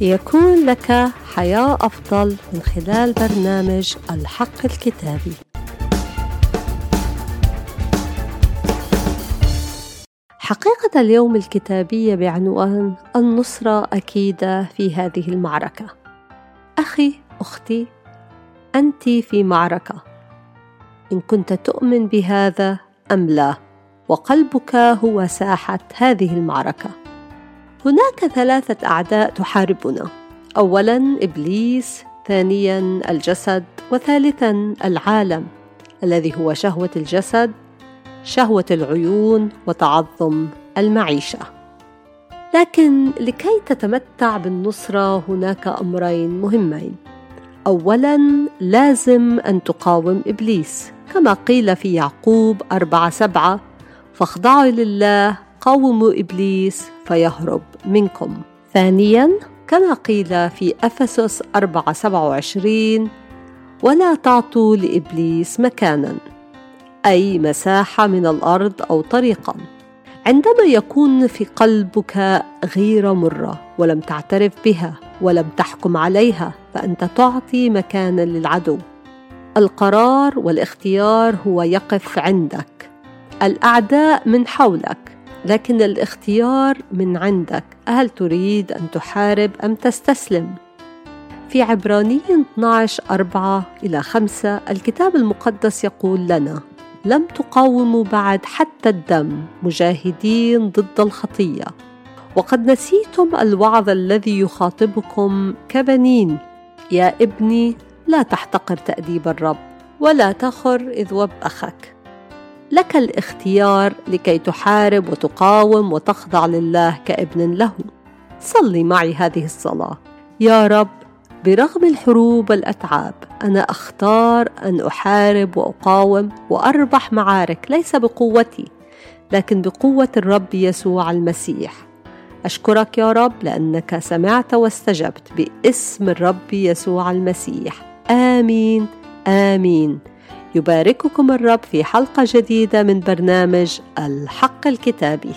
ليكون لك حياة أفضل من خلال برنامج الحق الكتابي. حقيقة اليوم الكتابية بعنوان النصرة أكيدة في هذه المعركة. أخي، أختي، أنت في معركة. إن كنت تؤمن بهذا أم لا، وقلبك هو ساحة هذه المعركة. هناك ثلاثة أعداء تحاربنا. أولاً إبليس ثانياً الجسد وثالثاً العالم الذي هو شهوة الجسد شهوة العيون وتعظم المعيشة. لكن لكي تتمتع بالنصرة هناك أمرين مهمين. أولاً لازم أن تقاوم إبليس كما قيل في يعقوب أربعة سبعة فاخضعوا لله قاوموا إبليس فيهرب منكم. ثانيا كما قيل في أفسس 4 27 ولا تعطوا لإبليس مكانا أي مساحة من الأرض أو طريقا. عندما يكون في قلبك غيره مرة ولم تعترف بها ولم تحكم عليها فأنت تعطي مكانا للعدو. القرار والاختيار هو يقف عندك. الأعداء من حولك لكن الاختيار من عندك. هل تريد أن تحارب أم تستسلم؟ في عبرانيين 12 4 إلى 5 الكتاب المقدس يقول لنا لم تقاوموا بعد حتى الدم مجاهدين ضد الخطية. وقد نسيتم الوعظ الذي يخاطبكم كبنين. يا ابني لا تحتقر تأديب الرب ولا تخر إذ وب أخك. لك الاختيار لكي تحارب وتقاوم وتخضع لله كابن له. صلي معي هذه الصلاة. يا رب برغم الحروب والأتعاب أنا أختار أن أحارب وأقاوم وأربح معارك ليس بقوتي لكن بقوة الرب يسوع المسيح. أشكرك يا رب لأنك سمعت واستجبت باسم الرب يسوع المسيح. آمين آمين. يبارككم الرب في حلقة جديدة من برنامج الحق الكتابي.